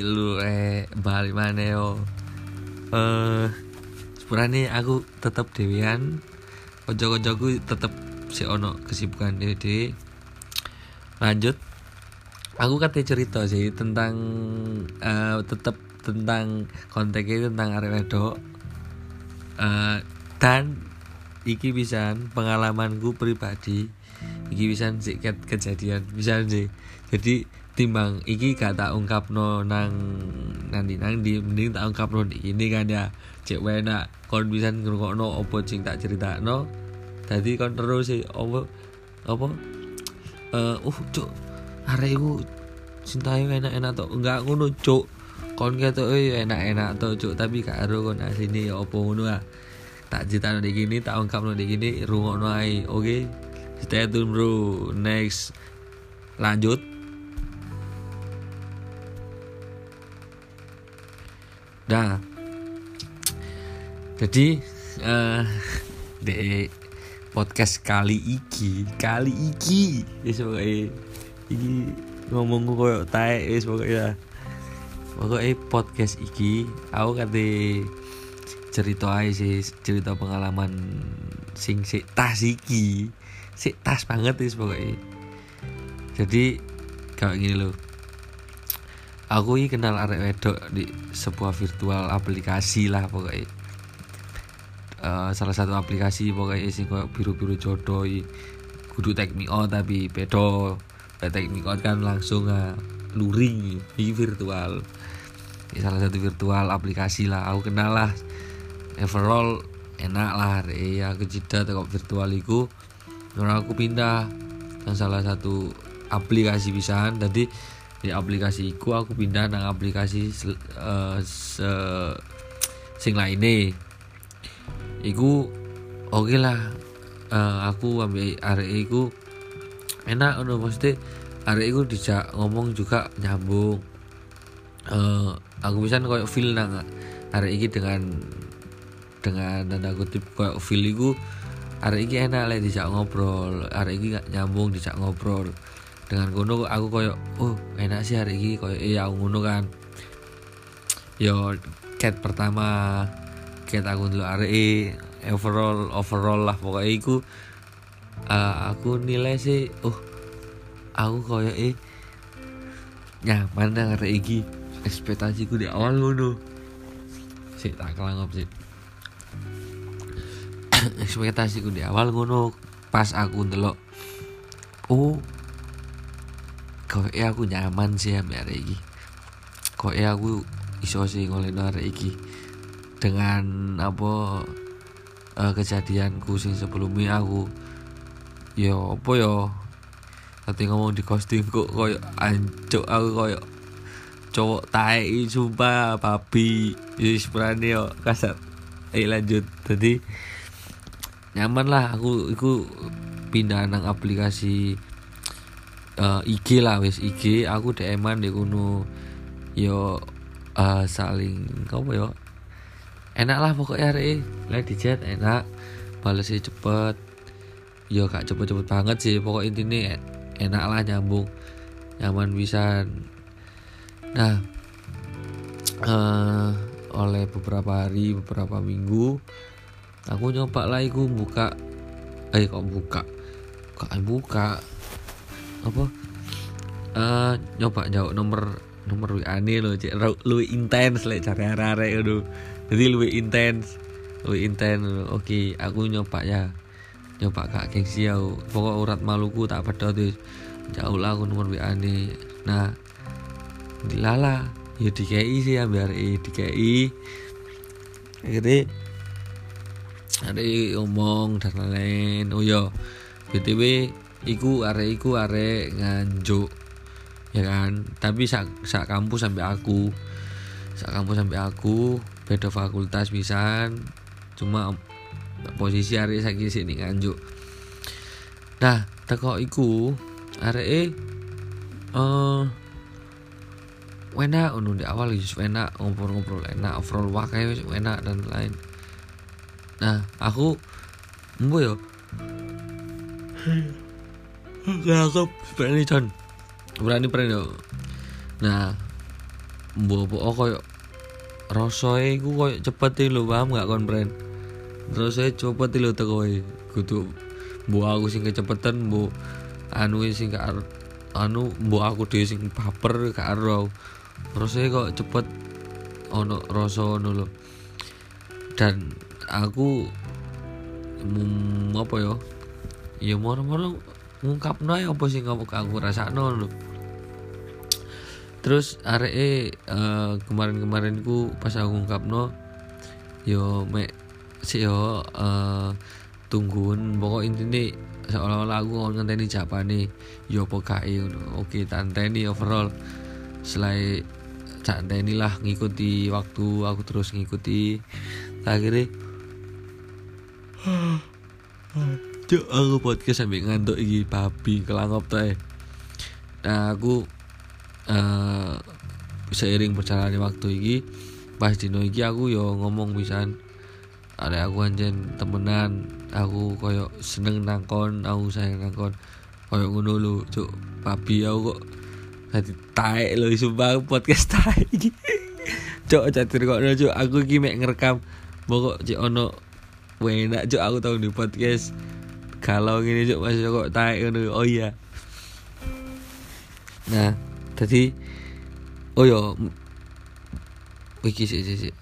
lu eh balik mana yo? Eh sepurane aku tetep dewean. Ojo-ojoku tetep si ono kesibukan dhewe lanjut. Aku kate cerita sih tentang eh tetep tentang konteksnya tentang arek wedok. Eh, dan iki pisan pengalamanku pribadi iki pisan sik ket kejadian bisa sih. Jadi timbang iki gak tak ungkapno nang nanti nang di mending tak ungkapno di ini kan ya. Cek enak kon bisa ngrungokno opo sing tak critakno dadi kon terus sih opo apa? Eh uh cuk arek iku cintai enak-enak to enggak ngono cuk. Kon ketok enak-enak to cuk. Tapi gak ero kon asine ya opo ah. Tak cerita di gini tak ungkap di gini rungokno ae oke stay tune bro. Next. Lanjut. Dah. Jadi eh di podcast kali iki kali iki. Wis pokoke iki ngomongku koyo tae wis pokoke pokoknya podcast iki aku kate cerita aja sih cerita pengalaman sing si tas iki si tas banget sih pokoknya. Jadi kayak gini loh. Aku ini kenal arek wedok di sebuah virtual aplikasi lah pokoknya. Uh, salah satu aplikasi pokoknya sing kayak biru-biru jodoh kudu take me out tapi bedo. Take me out kan langsung uh, luring ini virtual. Ini salah satu virtual aplikasi lah aku kenal lah. Overall enak lah ya aku jeda tengok virtual iku Nora aku pindah dan salah satu aplikasi pisan tadi di aplikasi iku aku pindah nang aplikasi uh, se sing lainnya. Iku oke okay lah. Uh, aku ambil arek iku enak ono mesti arek iku dijak ngomong juga nyambung. Uh, aku bisa koyo feel nang arek iki dengan dengan tanda kutip kayak feel iku hari ini enak lah dijak ngobrol. Hari ini gak nyambung dijak ngobrol. Dengan kono aku koyo oh enak sih hari ini koyo iya aku ngono kan. Yo cat pertama cat aku dulu hari overall overall lah pokoknya iku. Uh, aku nilai sih oh aku koyo eh nyaman nang hari ini ekspektasiku di awal ngono. Sih tak kelangop sih ekspektasiku di awal ngono pas aku ndelok oh kok aku nyaman sih ambek arek iki. Kok aku iso sih ngolehno arek iki. Dengan apa uh, kejadianku sing sebelumnya aku yo apa yo tadi ngomong di kostum kok koyo ancuk aku koyo cowok tai sumpah babi. Wis berani yo kasar. Eh lanjut. Tadi nyaman lah aku aku pindah nang aplikasi uh, IG lah wis IG aku DM-an di kuno yo uh, saling apa yo? Enak lah pokoknya hari lah di chat enak balasnya cepet. Yo gak cepet-cepet banget sih pokok intinya enak lah nyambung nyaman bisa nah uh, oleh beberapa hari beberapa minggu aku nyoba lah iku buka. Eh kok buka? Kok buka? Apa? Uh, nyoba jauh nomor nomor WA nih lo cek lu intens lah cari arah-arah itu jadi lu intens lu intens. Oke okay, aku nyoba ya. Nyoba kak gengsi aku pokok urat maluku tak pada tuh jauh lah aku nomor WA nih nah dilala ya di KI sih ya biar di KI akhirnya ada ngomong dan lain-lain. Oh yo btw iku are iku are nganjuk ya kan? Tapi sak sak kampus sampai aku sak kampus sampai aku beda fakultas pisan cuma posisi are saiki sini nganjuk. Nah teko iku are eh uh, enak unu di awal wis enak ngobrol-ngobrol enak overall wakai wis enak dan lain nah aku mbo yo aku berani con berani berani yo. Nah mbok apa koyo rasae iku koyo cepet lho paham gak kon pren? Terus saya cepet lho teko e kudu mbok aku sing kecepetan mbok anu sing gak anu mbok aku dhewe sing baper gak ero terus saya kok cepet ono rasa ngono lho. Dan aku mum, apa ya? Ya moro-moro ngungkapno apa sing aku aku? Rasakno lho. Terus areke uh, kemarin-kemarin ku pas aku ngungkapno yo mek si yo uh, tungguin. Pokok intine seolah-olah aku ngenteni japane yo apa kae ngono. Oke tanteni overall. Selai tanteni lah ngikuti waktu aku terus ngikuti. Akhirnya Cuk aku podcast sampai ngantuk iki babi kelangop tuh Nah aku uh, seiring berjalannya waktu iki pas dino iki aku yo ngomong pisan. Ada aku anjen temenan aku koyo seneng nangkon aku sayang nangkon. Koyo ngono lu cuk babi aku kok taek lo sumpah podcast taek iki. Cuk catur kok cuk aku iki mek ngerekam. Pokok cuk ono enak cuk aku tau di podcast kalau gini cuk masih kok taek ngono oh iya nah tadi oh yo iki sih sih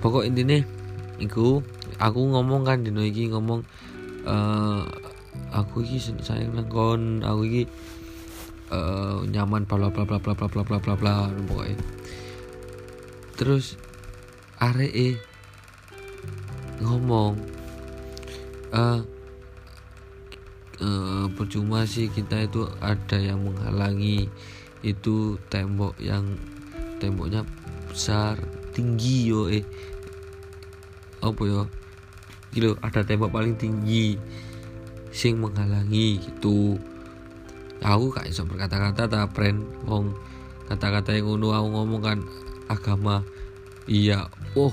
pokok intinya iku aku ngomong kan dino iki ngomong uh, aku iki sayang nangkon aku iki uh, nyaman bla bla bla bla bla bla bla bla bla pokoknya terus are e ngomong. Uh, uh, percuma sih kita itu ada yang menghalangi itu tembok yang temboknya besar tinggi yo eh. Apa yo? Gitu ada tembok paling tinggi sing menghalangi gitu. Aku gak bisa berkata-kata tak friend wong kata-kata yang ngono aku ngomong kan agama. Iya oh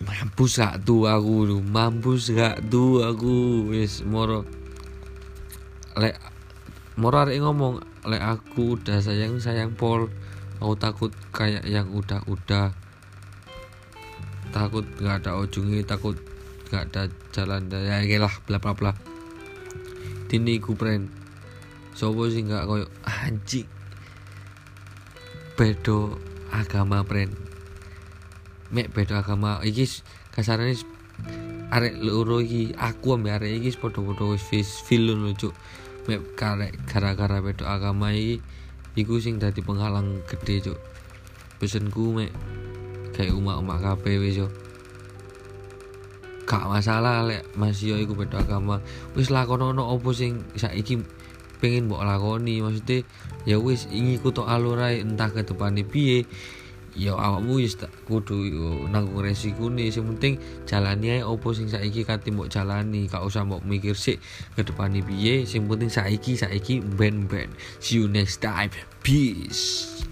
mampus gak tuh aku mampus gak tuh aku? Wis moro. Lek moro arek ngomong lek aku udah sayang sayang pol aku takut kayak yang udah-udah. Takut nggak ada ujungnya takut nggak ada jalan ya lah bla bla bla. Dini ku pren. Sopo sih nggak koyo? Anjing. Bedo agama pren mek bedo agama. Iki kasarane arek loro iki aku ambek arek iki padha-padha wis feel lho cuk. Mek gara-gara bedo agama iki iku sing dadi penghalang gede cuk. Pesenku mek kayak umak-umak kabeh wis yo. Gak masalah lek masih yo iku beda agama. Wis lakonono opo sing saiki pengen mbok lakoni? Maksudnya ya wis ingin kuto alurai entah ke depan piye ya awakmu wis kudu nanggung resiko nih. Sing penting jalani ae opo sing saiki kate mbok jalani? Gak usah mbok mikir sik ke depan piye? Sing penting saiki saiki ben ben see you next time. Peace